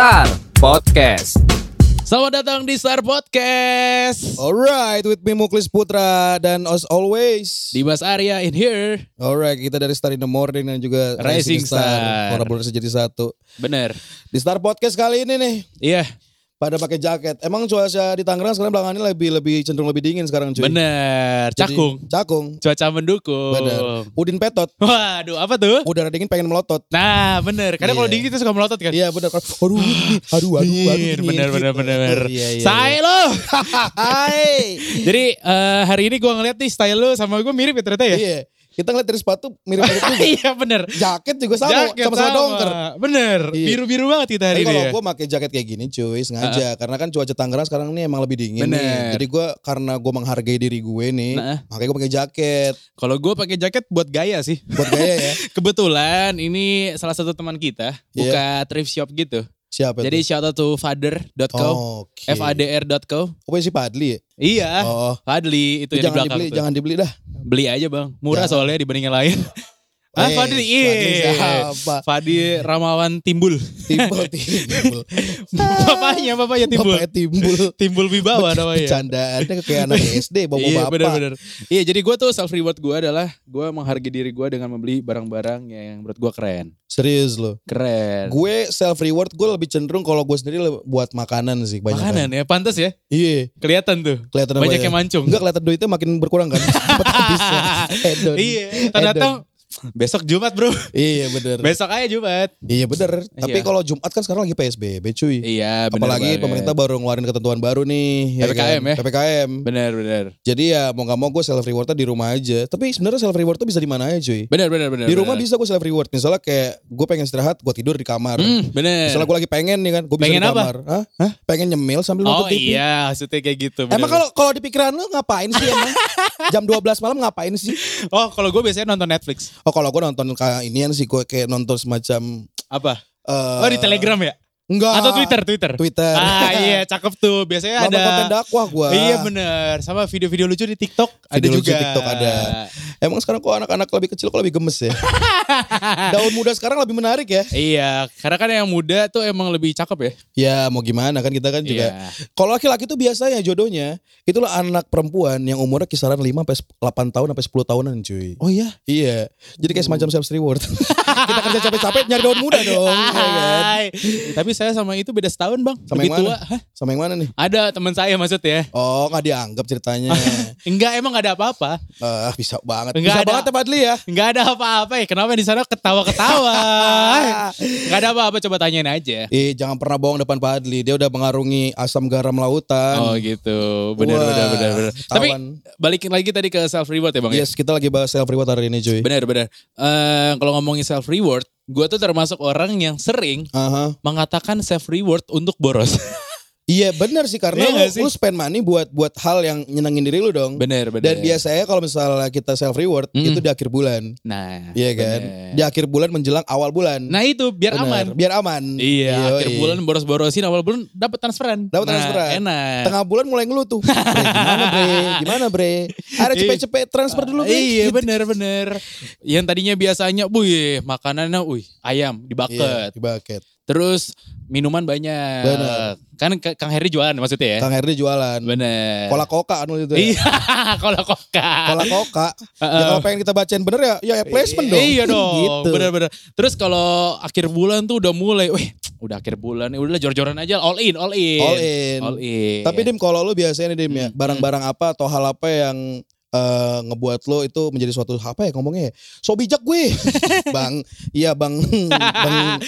Star Podcast. Selamat datang di Star Podcast. Alright, with me Muklis Putra dan as always. Dimas Arya in here. Alright, kita dari Star in the Morning dan juga Rising Star. Kolaborasi jadi satu. Bener. Di Star Podcast kali ini nih, Iya, pada pakai jaket. Emang cuaca di Tangerang sekarang belakangan ini lebih lebih cenderung lebih dingin sekarang cuy. bener. Jadi- Cakung. Cakung. Cuaca mendukung. Bener. Udin petot. Waduh, apa tuh? Udara dingin pengen melotot. Nah, bener. Kadang kalau Iya. dingin itu suka melotot kan? Iya bener. Aduh, aduh, aduh, aduh, aduh, Dingin, bener, bener, bener, bener. Iya, iya. Saya lo. Hai. Jadi eh, hari ini gue ngeliat nih style lo sama gue mirip ya ternyata ya? Iya. Kita ngeliat dari sepatu mirip-mirip juga. Iya bener. Jaket juga sama, Jaket sama-sama dongker. Bener. Iya. Biru-biru banget kita hari ini kalau ya. gue pakai jaket kayak gini cuy sengaja karena kan cuaca Tangerang sekarang ini emang lebih dingin nih. Bener. Jadi gue karena gue menghargai diri gue nih, Nah. makanya gue pakai jaket Kalau gue pakai jaket buat gaya sih. buat gaya ya. Kebetulan ini salah satu teman kita buka thrift shop gitu. Siapa Jadi tuh? shout out to father.co, Oke. fadr.co. Oh si Padli ya? Iya, Oh, Fadli itu yang di jangan belakang dibeli, tuh. jangan dibeli dah. Beli aja bang, murah Jangan. soalnya dibanding yang lain. ah Eh, Fadli, Fadli iya. siapa? Fadli Ramawan Timbul. Timbul, timbul. bapaknya, bapaknya Timbul. Bapaknya timbul. Timbul Wibawa namanya. Bercandaannya kayak anak SD, bawa iya bapak. bener-bener. Iya jadi gue tuh self reward gue adalah gue menghargai diri gue dengan membeli barang-barang yang menurut gue keren. Serius loh. Keren. Gue self reward gue lebih cenderung kalau gue sendiri buat makanan sih banyak. Makanan ya, pantas ya. Iya, Kelihatan tuh. kelihatan Banyak ya? yang mancung. Enggak kelihatan duitnya makin berkurang kan. Hedon. Iya, datang besok Jumat bro. Iya bener. Besok aja Jumat. Iya bener. Tapi Iya. kalau Jumat kan sekarang lagi PSBB cuy. Iya, bener Apalagi banget. pemerintah baru ngeluarin ketentuan baru nih. PPKM ya? PPKM. Bener, bener. Jadi ya mau gak mau gue self rewardnya di rumah aja. Tapi sebenarnya self reward tuh bisa di mana aja cuy. Bener, bener, bener. Di rumah bener. bisa gue self reward. Misalnya kayak gue pengen istirahat, gue tidur di kamar. Hmm, bener. Misalnya gue lagi pengen nih kan, gue bisa Pengen di apa? kamar. Hah? Pengen nyemil sambil Oh nonton TV. iya, maksudnya kayak gitu. bener, Emang kalau kalau di pikiran lu ngapain sih emang? Jam 12 malam ngapain sih? Oh kalau gue biasanya nonton Netflix. Oh kalau gue nonton kayak inian sih gue kayak nonton semacam Apa? eh Oh di Telegram ya? Enggak. Atau Twitter, Twitter. Twitter. Ah iya, cakep tuh. Biasanya Nonton ada. konten dakwah gue. Iya bener. Sama video-video lucu di TikTok ada Video lucu juga. TikTok ada. Emang sekarang kok anak-anak lebih kecil kok lebih gemes ya? Daun muda sekarang lebih menarik ya? Iya, karena kan yang muda tuh emang lebih cakep ya. Ya mau gimana kan kita kan juga. Iya. Kalau laki-laki tuh biasanya jodohnya itulah anak perempuan yang umurnya kisaran 5 sampai 8 tahun sampai 10 tahunan cuy. Oh iya? Iya. Jadi kayak semacam self reward. kita kerja capek-capek nyari daun muda dong, ya kan? Hai. Tapi saya sama itu beda setahun bang. Sama Lebih yang mana? tua. Hah? Sama yang mana nih? Ada teman saya maksudnya. Oh nggak dianggap ceritanya. Enggak, emang gak ada apa-apa. Ah bisa banget. Nggak bisa ada. banget ya Padli ya. Enggak ada apa-apa ya. Kenapa di sana ketawa-ketawa? Enggak ada apa-apa, coba tanyain aja. Eh jangan pernah bohong depan Padli. Dia udah mengarungi asam garam lautan. Oh gitu, benar Wah, benar benar benar. Tapi balikin lagi tadi ke self reward ya bang. ya? Yes kita lagi bahas self reward hari ini cuy. Benar benar. Eh, kalau ngomongin self reward, gue tuh termasuk orang yang sering Aha. mengatakan self reward untuk boros. Iya benar sih karena Iya lu, sih? lu spend money buat buat hal yang nyenengin diri lu dong. benar benar. Dan biasanya kalau misalnya kita self reward Hmm. itu di akhir bulan. Nah, Iya kan? benar. Di akhir bulan menjelang awal bulan. Nah itu biar Benar, aman. Biar aman. Iya, akhir Yoi. bulan boros-borosin, awal bulan dapat transferan. Dapat Nah, transferan. Enak. Tengah bulan mulai ngeluh tuh. Bre, gimana bre? Gimana bre? Ada cepet-cepet transfer dulu bre. Iya bener bener. Yang tadinya biasanya, wih makanannya, wih ayam di Iya, bucket. di bucket. Terus minuman banyak. Bener. Kan Kang Heri jualan maksudnya ya? Kang Herdi jualan. Bener. Kola koka anu itu ya. Iya, kola koka. Kola koka. ya Heeh. kalau pengen kita bacain bener ya, ya placement dong. Iya dong, gitu. bener-bener. Terus kalau akhir bulan tuh udah mulai, wih, udah akhir bulan, udah jor-joran aja, all in, all in, All in. all in. Tapi Dim kalau lu biasanya nih Dim ya, Hmm, barang-barang apa atau hal apa yang eh, ngebuat lo itu menjadi suatu apa ya ngomongnya ya? So bijak gue. bang, iya Bang. bang.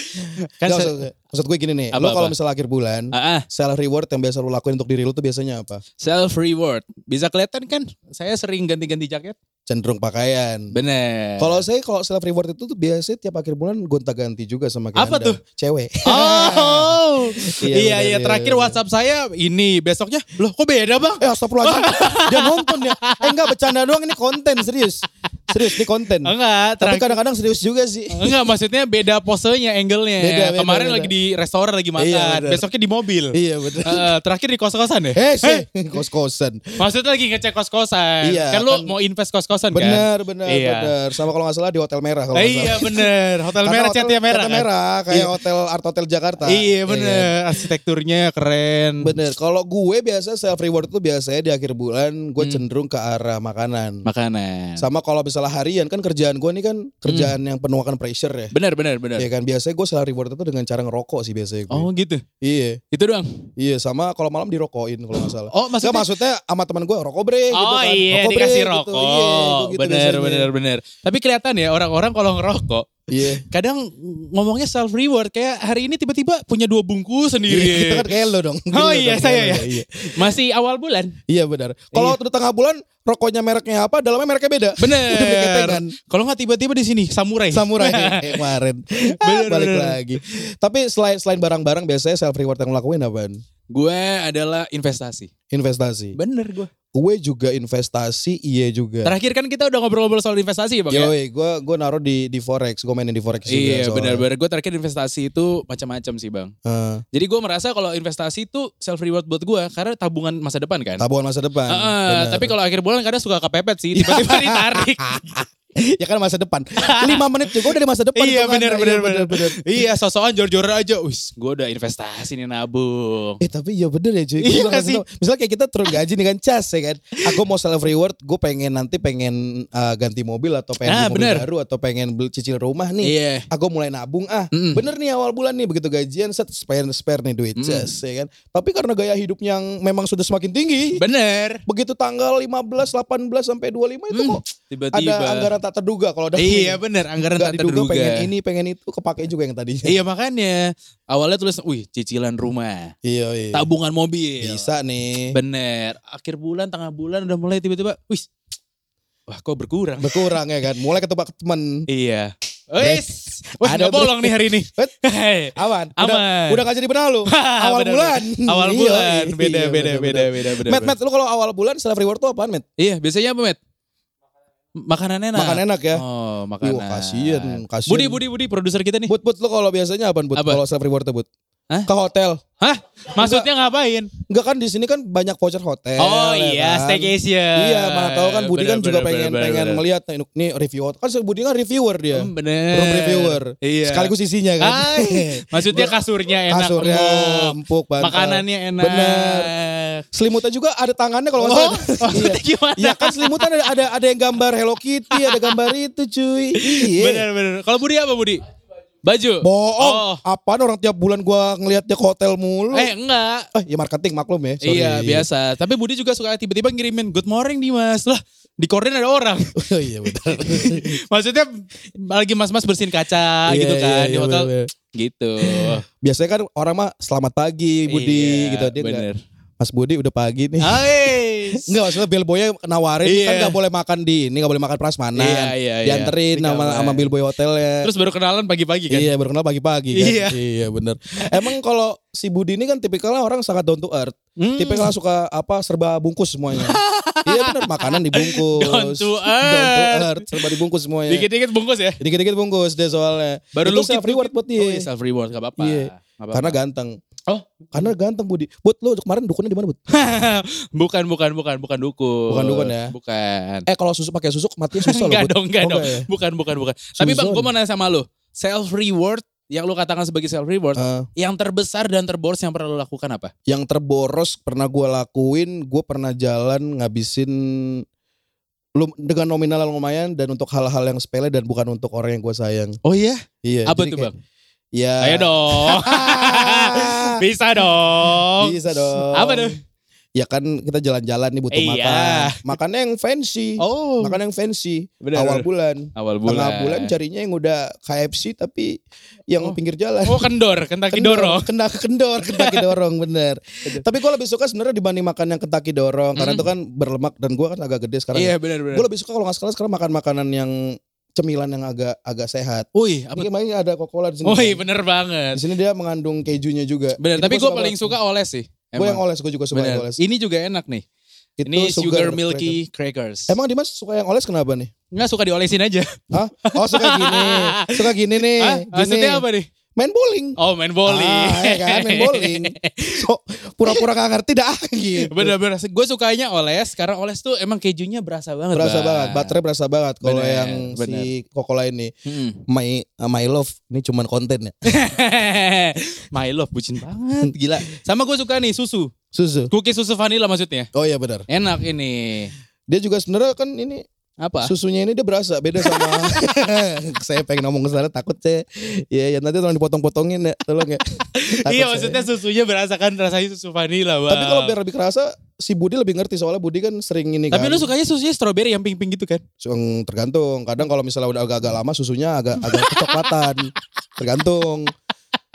Kan se- maksud, maksud gue gini nih, Apa, lo kalau misalnya akhir bulan, Ah, ah, self reward yang biasa lo lakuin untuk diri lo tuh biasanya apa? self reward. Bisa kelihatan kan? Saya sering ganti-ganti jaket. Cenderung pakaian. Bener. Kalau saya kalau self reward itu tuh biasanya tiap akhir bulan gonta-ganti juga sama kayak Apa Anda. tuh? Cewek. Oh, Iya, iya iya. iya, Terakhir bener. WhatsApp saya ini besoknya, loh kok beda bang? Eh astagfirullahaladzim Dia nonton ya Eh enggak bercanda doang ini konten serius serius ini konten. Enggak, Tapi kadang-kadang serius juga sih. Enggak, maksudnya beda posenya, angle-nya. Beda, beda, Kemarin beda. lagi di restoran lagi makan, Iya, besoknya di mobil. Iya betul. Eh, terakhir di kos-kosan ya? Eh sih, kos-kosan. Maksudnya lagi ngecek kos-kosan. Iya, kan lu kan- mau invest kos-kosan kan? Benar, benar, Iya. benar. Sama kalau nggak salah di Hotel Merah kalau Eh, iya bener. Hotel merah, hotel- catnya merah. kan? merah, kayak Iya. hotel Art Hotel Jakarta. Iya bener. Arsitekturnya keren. Bener. Kalau gue biasa self reward tuh biasanya di akhir bulan gue Hmm. cenderung ke arah makanan. Makanan. Sama kalau misalnya harian kan kerjaan gue ini kan kerjaan Hmm. yang penuh akan pressure ya. Bener, bener, bener. Iya kan biasanya gue self reward itu dengan cara ngerokok sih biasanya gue. Oh gitu. Iya. Itu doang. Iya sama kalau malam dirokokin kalau nggak salah. Oh Maksudnya, maksudnya. maksudnya sama teman gue rokok bre gitu Oh kan. iya rokok bre, dikasih gitu. rokok. Iya, gue gitu bener, biasanya. bener, bener. Tapi kelihatan ya orang-orang kalau ngerokok. Iya. Kadang ngomongnya self reward kayak hari ini tiba-tiba punya dua bungkus sendiri. Iya, itu kan kayak lo dong. Oh Lo iya, dong, saya ya. Iya, Masih awal bulan. iya benar. Kalau udah tengah bulan rokoknya mereknya apa, dalamnya mereknya beda. Bener. Udah beli ketengan. Kalau nggak tiba-tiba di sini samurai. Samurai kayak kemarin. Ah, Bener, balik bener. lagi. Tapi selain selain barang-barang biasanya self reward yang lakuin apaan? gue adalah investasi. Investasi. Bener gue. Gue juga investasi, iya juga. Terakhir kan kita udah ngobrol-ngobrol soal investasi ya bang ya? Yoi, gue gue naruh di di forex, gue mainin di forex juga. Iya benar-benar gue terakhir investasi itu macam-macam sih bang. Eh, Jadi gue merasa kalau investasi itu self reward buat gue karena tabungan masa depan kan. tabungan masa depan. Heeh, benar. tapi kalau akhir bulan kadang suka kepepet sih, tiba-tiba ditarik. ya kan masa depan. Lima menit juga udah di masa depan. iya hitungannya. bener Iya, bener bener bener. Iya sosokan jor-jor aja. Wis, gue udah investasi nih nabung. Eh tapi ya bener ya cuy. Iya sih. Misalnya kayak kita turun gaji nih kan cas ya kan. Aku mau self reward, gue pengen nanti pengen uh, ganti mobil atau pengen Ah, beli mobil bener. baru atau pengen beli cicil rumah nih. Iya. Aku mulai nabung ah. Mm-mm. Bener nih awal bulan nih begitu gajian set spare spare nih duit Mm. cas ya kan. Tapi karena gaya hidup yang memang sudah semakin tinggi. Bener. begitu tanggal 15, 18 sampai 25 itu Hmm, kok Tiba-tiba. ada anggaran tak terduga kalau udah Iya bener, anggaran tak terduga. pengen ini pengen itu kepake juga yang tadi. Iya makanya awalnya tulis, wih cicilan rumah, iya iya. tabungan mobil. Bisa nih. Bener. Akhir bulan, tengah bulan udah mulai tiba-tiba, wih, wah kok berkurang. Berkurang ya kan. Mulai ketebak temen. iya. Wis, wah Ada bolong nih hari ini. Aman. Aman. Udah, udah gak jadi penalu. awal Bener, bulan. Awal Iya, bulan, iya, beda, iya, beda, beda, beda, beda. Met. Met, lu kalau awal bulan self reward tuh apaan, Met? Iya, biasanya apa, Met? Makanan enak. Makan enak ya. Oh, makanan. Wih, kasihan, kasihan. Budi, Budi, Budi, produser kita nih. Bud, Bud, lu kalau biasanya apaan, Bud? Apa? Kalau self reward Bud? Hah? Ke hotel. Hah? Maksudnya ngapain? Enggak kan di sini kan banyak voucher hotel. Oh ya iya, kan? staycation. Iya, mana tahu kan Budi kan Bener, juga bener, pengen bener, pengen bener. melihat nih, nih review kan Budi kan reviewer dia. Hmm, bener. Room reviewer. Iya. Sekaligus isinya kan. Ay, maksudnya kasurnya enak. Kasurnya empuk. empuk banget. Makanannya enak. Bener. Selimutnya juga ada tangannya kalau nggak Oh, salah. iya. gimana? Iya kan selimutan ada, ada ada yang gambar Hello Kitty, ada gambar itu cuy. Iya. Bener, bener. Kalau Budi apa Budi? Baju? Bohong. Oh. Apaan orang tiap bulan gua ngelihat dia ke hotel mulu. Eh enggak. Eh, ya marketing maklum ya. Sorry. Iya biasa. Tapi Budi juga suka tiba-tiba ngirimin good morning Dimas. Lah di korden ada orang. Oh iya betul. Maksudnya lagi mas-mas bersihin kaca Iya, gitu iya, kan di iya, hotel. bener-bener. Gitu. Biasanya kan orang mah selamat pagi Budi Iya, gitu dia bener. Mas Budi udah pagi nih. Ais. Enggak maksudnya bellboynya nawarin Iya. kan nggak boleh makan di ini nggak boleh makan prasmanan. Iya, iya, iya. Dianterin Di sama sama bellboy hotelnya. Terus baru kenalan pagi-pagi kan? Iya baru kenal pagi-pagi kan. Iya. Iya bener. Emang kalau si Budi ini kan tipikalnya orang sangat down to earth. Hmm. Tipikalnya suka apa serba bungkus semuanya. iya bener makanan dibungkus. Down to Down to earth. earth, serba dibungkus semuanya. Dikit-dikit bungkus ya? Dikit-dikit bungkus deh soalnya. Baru Itu self reward buat Oh iya dia. self reward gak apa-apa. Iya. Nggak apa-apa. Karena ganteng. Oh. Karena ganteng Budi. Bud lu kemarin dukunnya di mana Bud? bukan bukan bukan bukan dukun. Bukan dukun ya? Bukan. Eh kalau susu pakai susu matinya susah loh enggak dong, enggak Oh, dong. ya? Bukan bukan bukan. Tapi Bang, gue mau nanya sama lu. Self reward yang lu katakan sebagai self reward, Eh, yang terbesar dan terboros yang pernah lu lakukan apa? yang terboros pernah gue lakuin, gue pernah jalan ngabisin lum- dengan nominal yang lumayan dan untuk hal-hal yang sepele dan bukan untuk orang yang gue sayang. Oh iya? Iya. apa tuh, kayak- Bang? Ya. Ayo dong. Bisa dong. Bisa dong. Apa tuh? Ya kan kita jalan-jalan nih butuh Iya. makan. Makannya yang fancy. Oh, Makan yang fancy. benar. Awal bulan. Awal bulan. Tengah bulan carinya yang udah KFC tapi yang Oh. pinggir jalan. Oh, kendor, Kentucky Kendor, dorong. Kena kendor, Kentucky dorong bener. Tapi gue lebih suka sebenarnya dibanding makan yang Kentucky dorong karena Mm. itu kan berlemak dan gue kan agak gede sekarang. Iya, benar benar. Gue lebih suka kalau salah sekarang makan makanan yang cemilan yang agak agak sehat. Wih, apa? Ini ada Coca-Cola di sini. Kan. bener banget. Di sini dia mengandung kejunya juga. Bener, tapi gua gue paling suka oles sih. Gue yang oles, gue juga suka yang oles. Ini juga enak nih. Itu Ini sugar, cracker. milky crackers. Emang Dimas suka yang oles kenapa nih? Nggak suka diolesin aja. Hah? Oh suka gini, suka gini nih, Hah? gini. Maksudnya apa nih? Main bowling. Oh main bowling. Ah, ya kan, main bowling. So, pura-pura gak ngerti dah gitu. Bener-bener. Gue sukanya oles karena oles tuh emang kejunya berasa banget. Berasa Bang. banget, baterai berasa banget. Kalau Bener, yang bener. si Coca-Cola ini, Mm. My uh, My Love, ini cuman konten ya. My love bucin banget gila. Sama gue suka nih susu. Susu. Cookie susu vanilla maksudnya. Oh iya benar. Enak ini. Dia juga sebenarnya kan ini Apa? susunya ini dia berasa beda sama saya pengen ngomong ke sana takut saya ya ya nanti tolong dipotong-potongin ya tolong ya iya saya. maksudnya susunya berasa kan rasanya susu vanilla bang. tapi kalau biar lebih kerasa si Budi lebih ngerti soalnya Budi kan sering ini Tapi kan lu sukanya susunya strawberry yang pink-pink gitu kan? Yang tergantung kadang kalau misalnya udah agak-agak lama susunya agak agak kecoklatan tergantung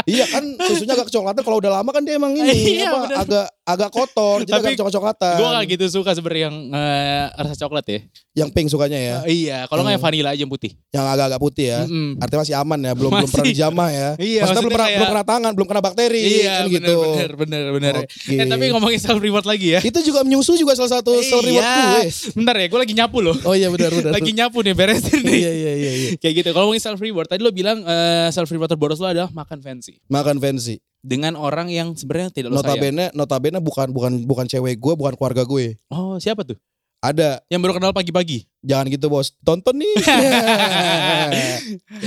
Iya kan susunya agak kecoklatan kalau udah lama kan dia emang ini Iya, apa bener. agak agak kotor jadi Tapi agak coklat-coklatan. Gue gak gitu suka sebenarnya yang eh, rasa coklat ya. Yang pink sukanya ya, Eh, iya, kalau nggak yang Hmm. vanilla aja yang putih. yang agak-agak putih ya. Mm-mm. Artinya masih aman ya, belum belum Masih. pernah dijamah ya. Iya, maksudnya, maksudnya belum pernah kayak- belum kena tangan, belum kena bakteri Iya, kan bener, gitu. bener, bener, bener. Oke. Eh, tapi ngomongin self reward lagi ya. Itu juga menyusu juga salah satu self reward Iya. gue. Bentar ya, gue lagi nyapu loh. Oh iya benar benar. lagi nyapu nih, beresin nih. Iya iya iya iya. Kayak gitu. Kalau ngomongin self reward, tadi lo bilang eh, self reward terboros lo adalah makan fancy Makan fancy. dengan orang yang sebenarnya tidak lo sayang. Notabene notabene bukan bukan bukan cewek gue, bukan keluarga gue. Oh, siapa tuh? Ada. Yang baru kenal pagi-pagi. Jangan gitu bos. Tonton nih.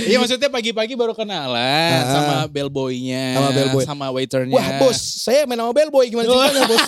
Iya maksudnya pagi-pagi baru kenalan Ah. sama bellboynya, Sama bellboy. sama waiternya. Wah bos, saya main sama bellboy gimana ceritanya bos?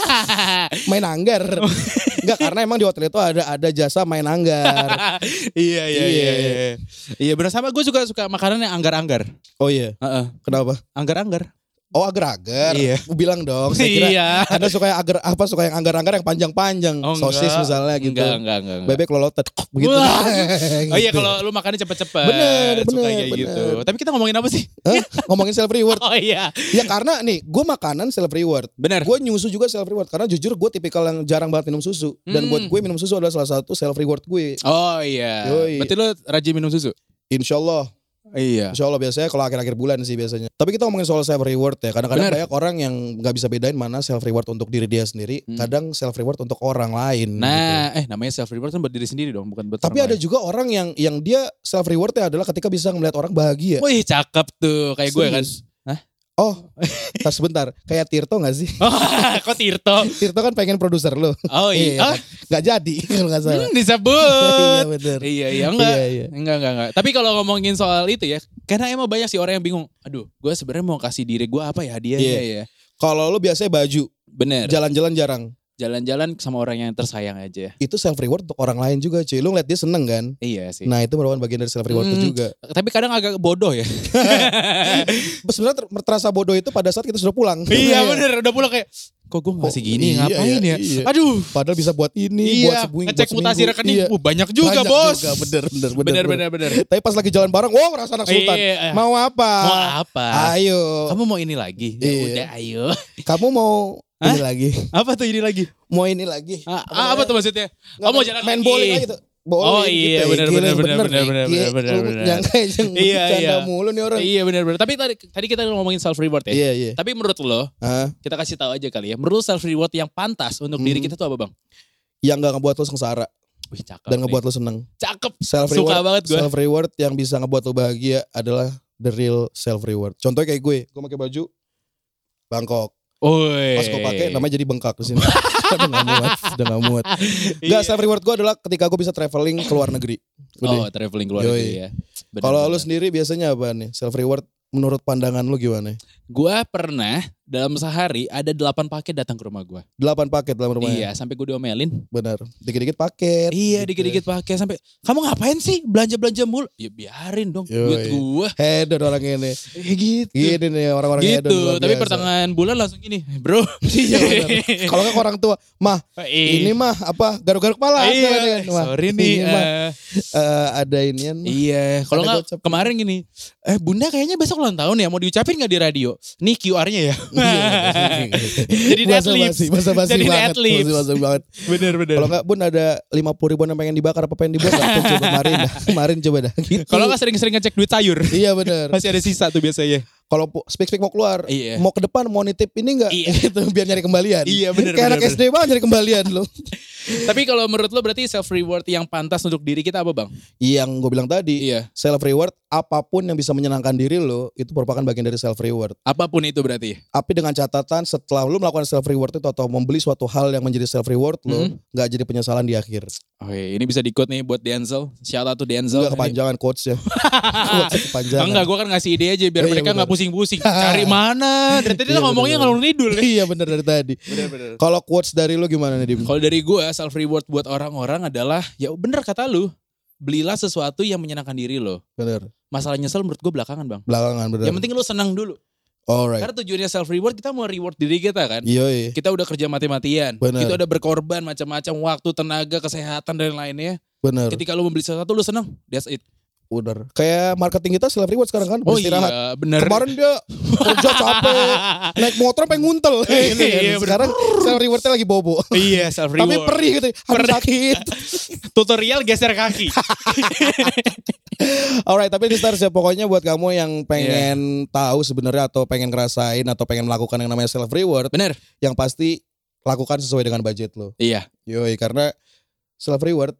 Main anggar. Enggak karena emang di hotel itu ada ada jasa main anggar. iya iya iya. Iya. Iya, iya benar sama gue juga suka makanan yang anggar-anggar. Oh iya, Heeh. kenapa? Anggar-anggar. Oh agar-agar. Iya. Aku bilang dong. Saya kira Iya. Anda suka yang agar apa suka yang anggar-anggar yang panjang-panjang. Oh, Sosis enggak. misalnya gitu. Enggak, enggak, enggak. enggak. Bebek lolotet begitu. Wah. Oh iya Gitu. kalau lu makannya cepet-cepet. Bener, Suka bener, kayak bener. gitu. Tapi kita ngomongin apa sih? Hah? Ngomongin self reward. Oh iya. ya karena nih, gue makanan self reward. Bener. Gue nyusu juga self reward karena jujur gue tipikal yang jarang banget minum susu dan Hmm. buat gue minum susu adalah salah satu self reward gue. Oh iya. Yoi. Berarti lu rajin minum susu? Insya Allah, Iya. insya Allah biasanya kalau akhir-akhir bulan sih biasanya. Tapi kita ngomongin soal self reward ya. Kadang-kadang banyak orang yang nggak bisa bedain mana self reward untuk diri dia sendiri, Hmm. kadang self reward untuk orang lain. gitu. Nah, eh namanya self reward kan buat diri sendiri dong, bukan buat Tapi orang ada lain. juga orang yang yang dia self rewardnya adalah ketika bisa melihat orang bahagia. Wih, cakep tuh kayak gue kan. Oh, tar sebentar. Kayak Tirto gak sih? Oh, kok Tirto? Tirto kan pengen produser lo. Oh iya. kan? Gak jadi kalau gak salah. Hmm, disebut. iya bener. iya, iya, enggak. Iya, iya. Enggak, enggak, enggak. Tapi kalau ngomongin soal itu ya, karena emang banyak sih orang yang bingung. Aduh, gue sebenarnya mau kasih diri gue apa ya hadiahnya Iya. ya. Kalau lo biasanya baju, Bener. jalan-jalan jarang. Jalan-jalan sama orang yang tersayang aja. Itu self reward untuk orang lain juga cuy. Lo ngeliat dia seneng kan? Iya sih. Nah itu merupakan bagian dari self reward Hmm. juga. Tapi kadang agak bodoh ya. Sebenarnya ter- terasa bodoh itu pada saat kita sudah pulang. iya bener, udah pulang kayak, kok gue ngasih Kok- gini iya, ngapain iya, ya? iya. Aduh. Padahal bisa buat ini, buat Iya, seminggu, ngecek buat mutasi rekening, Iya. uh, banyak juga Banyak bos. juga, bener, bener, bener, Bener, bener, bener. Tapi pas lagi jalan bareng, wow merasa anak sultan. Iya. Mau apa? Mau apa? Ayo. Kamu mau ini lagi? Ya Iya. udah, ayo. Kamu mau Hah? ini lagi? Apa tuh ini lagi? Mau ini lagi? Ah, ah, apa tuh maksudnya? Nggak, Oh, mau jalan main lagi. bowling aja tuh. Bowling Oh, iya, gitu, yang bener, bener, nih. bener, Gila, bener, lu bener. Yang kayak yang Iya, iya. mulu nih orang. Iya benar-benar. Tapi tadi, tadi kita ngomongin self reward ya. Iya, iya. Tapi menurut lo, Hah? kita kasih tahu aja kali ya. Menurut self reward yang pantas untuk Hmm. diri kita tuh apa bang? Yang gak ngebuat lo sengsara Wih cakep. dan nih. ngebuat lo seneng. cakep. Self Suka reward, banget gue. self reward yang bisa ngebuat lo bahagia adalah the real self reward. Contohnya kayak gue, gue pakai baju Bangkok. Woi. Pas gue pakai namanya jadi bengkak di sini. udah gak muat, udah gak muat. Iya. Gak self reward gue adalah ketika gue bisa traveling ke luar negeri. Oh Udah. traveling keluar Yoi. negeri ya. Kalau lu sendiri biasanya apa nih? Self reward menurut pandangan lu gimana? Gua pernah dalam sehari ada 8 paket datang ke rumah gua. 8 paket dalam rumah. Iya, sampai gue diomelin. Benar. Dikit-dikit paket. Iya, gitu. dikit-dikit pakai sampai kamu ngapain sih belanja-belanja mulu? Ya biarin dong Yoi. duit gua. Hedon orang ini. Gitu. Gini nih orang-orang hedon. gitu. luar Tapi biasa. pertengahan bulan langsung gini, bro. Iya benar. Kalau nggak ke orang tua, mah ini mah apa garuk-garuk kepala. iya, Kan, Mah, sorry nih. ini mah, eh, ada inian. mah. iya, kalau nggak kemarin gini, eh bunda kayaknya besok ulang tahun ya, mau diucapin nggak di radio? Nih QR-nya ya. Jadi Bahasa atlet. basi, Jadi basi banget. Bener bener. Kalau nggak bun ada lima puluh ribuan yang pengen dibakar apa pengen dibuat coba kemarin dah. Kemarin coba dah. Gitu. Kalau nggak sering-sering ngecek duit sayur, Iya benar. masih ada sisa tuh biasanya. Kalau pu- speak-speak mau keluar, Iya. mau ke depan mau nitip ini enggak? Iya. Gitu biar nyari kembalian. Iya, bener, Kayak anak bener, SD banget nyari kembalian lo. Tapi kalau menurut lo berarti self reward yang pantas untuk diri kita apa bang? Yang gue bilang tadi, Iya. self reward apa pun yang bisa menyenangkan diri lo itu merupakan bagian dari self reward. Apa pun itu berarti. Tapi dengan catatan setelah lu melakukan self reward itu atau membeli suatu hal yang menjadi self reward lo, Mhm. nggak jadi penyesalan di akhir. Oke, ini bisa di quote nih buat Denzel. Shout out to Denzel. Enggak kepanjangan quotes ya. Quotes kepanjangan. Enggak, gue kan ngasih ide aja biar Iya, iya, mereka nggak pusing-pusing. Cari mana? Dari tadi Iya, lo ngomongnya ngalur ngidul. iya bener dari tadi. Kalau quotes dari lu gimana nih Dim? Kalau dari gue self reward buat orang-orang adalah ya bener kata lu. Belilah sesuatu yang menyenangkan diri lo. Bener. Masalah nyesel menurut gue belakangan bang. Belakangan bener. Yang penting lu senang dulu. Alright. Karena tujuannya self reward kita mau reward diri kita kan. Iya iya. Kita udah kerja mati-matian. Bener. Kita udah berkorban macam-macam waktu, tenaga, kesehatan dan lainnya. Bener. Ketika lu membeli sesuatu lu senang. That's it. Bener. Kayak marketing kita self reward sekarang kan Oh beristirahat. iya, bener. Kemarin dia kerja capek, naik motor pengen nguntel. Gitu kan. Iya, bener. Sekarang self rewardnya lagi bobo. iya, self Tapi reward. perih gitu. Perih. sakit. Tutorial geser kaki. Alright, tapi di stars ya pokoknya buat kamu yang Iya. pengen tahu sebenarnya atau pengen ngerasain atau pengen melakukan yang namanya self reward, Bener. yang pasti lakukan sesuai dengan budget lo. Iya. Yoi, karena self reward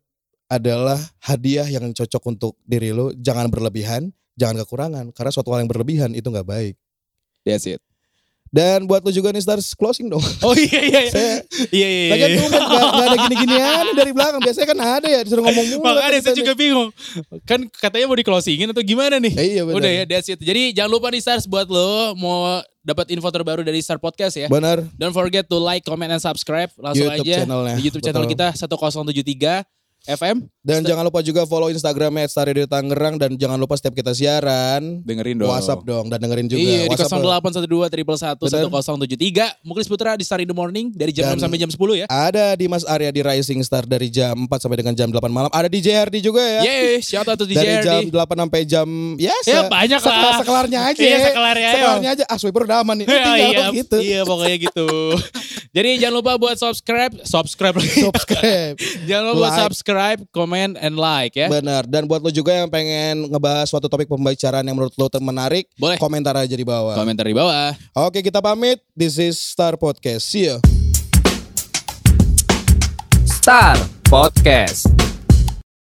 adalah hadiah yang cocok untuk diri lo. Jangan berlebihan, jangan kekurangan. Karena suatu hal yang berlebihan itu nggak baik. That's it. Dan buat lo juga nih stars closing dong. Oh iya iya. iya. Saya Iya iya. Lagian iya. tuh gak, gak ada gini-ginian dari belakang. Biasanya kan ada ya disuruh ngomong mulu. Makanya saya juga nih. bingung. Kan katanya mau di closingin atau gimana nih? Eh, iya benar. Udah ya, that's it. Jadi jangan lupa nih Stars buat lo mau dapat info terbaru dari Star Podcast ya. Benar. Don't forget to like, comment, and subscribe. Langsung YouTube aja channelnya. di YouTube channel Betul. kita 1073 FM. Dan jangan lupa juga follow Instagramnya Star Radio Tangerang dan jangan lupa setiap kita siaran Dengerin dong. WhatsApp dong dan dengerin juga. Iya di WhatsApp 0812 triple satu Bener. 1073 Muklis Putra di Star in the Morning dari jam Dan- 6 sampai jam 10 ya. Ada di Mas Arya di Rising Star dari jam 4 sampai dengan jam 8 malam. Ada di JRD juga ya. Yeay, shout out to dari jam DJRD. 8 sampai jam ya, Ya se- banyak sekelar- lah. Sekelarnya aja. Iya, sekelarnya aja. Sekelarnya aja. Ah, swiper udah aman nih. Ya, Tinggal iya, gitu. iya pokoknya gitu. Jadi jangan lupa buat subscribe, subscribe. Subscribe. jangan lupa buat Like. subscribe, comment, and like ya. Benar. Dan buat lo juga yang pengen ngebahas suatu topik pembicaraan yang menurut lo menarik, Boleh. komentar aja di bawah. Komentar di bawah. Oke, kita pamit. This is Star Podcast. See ya. Star Podcast.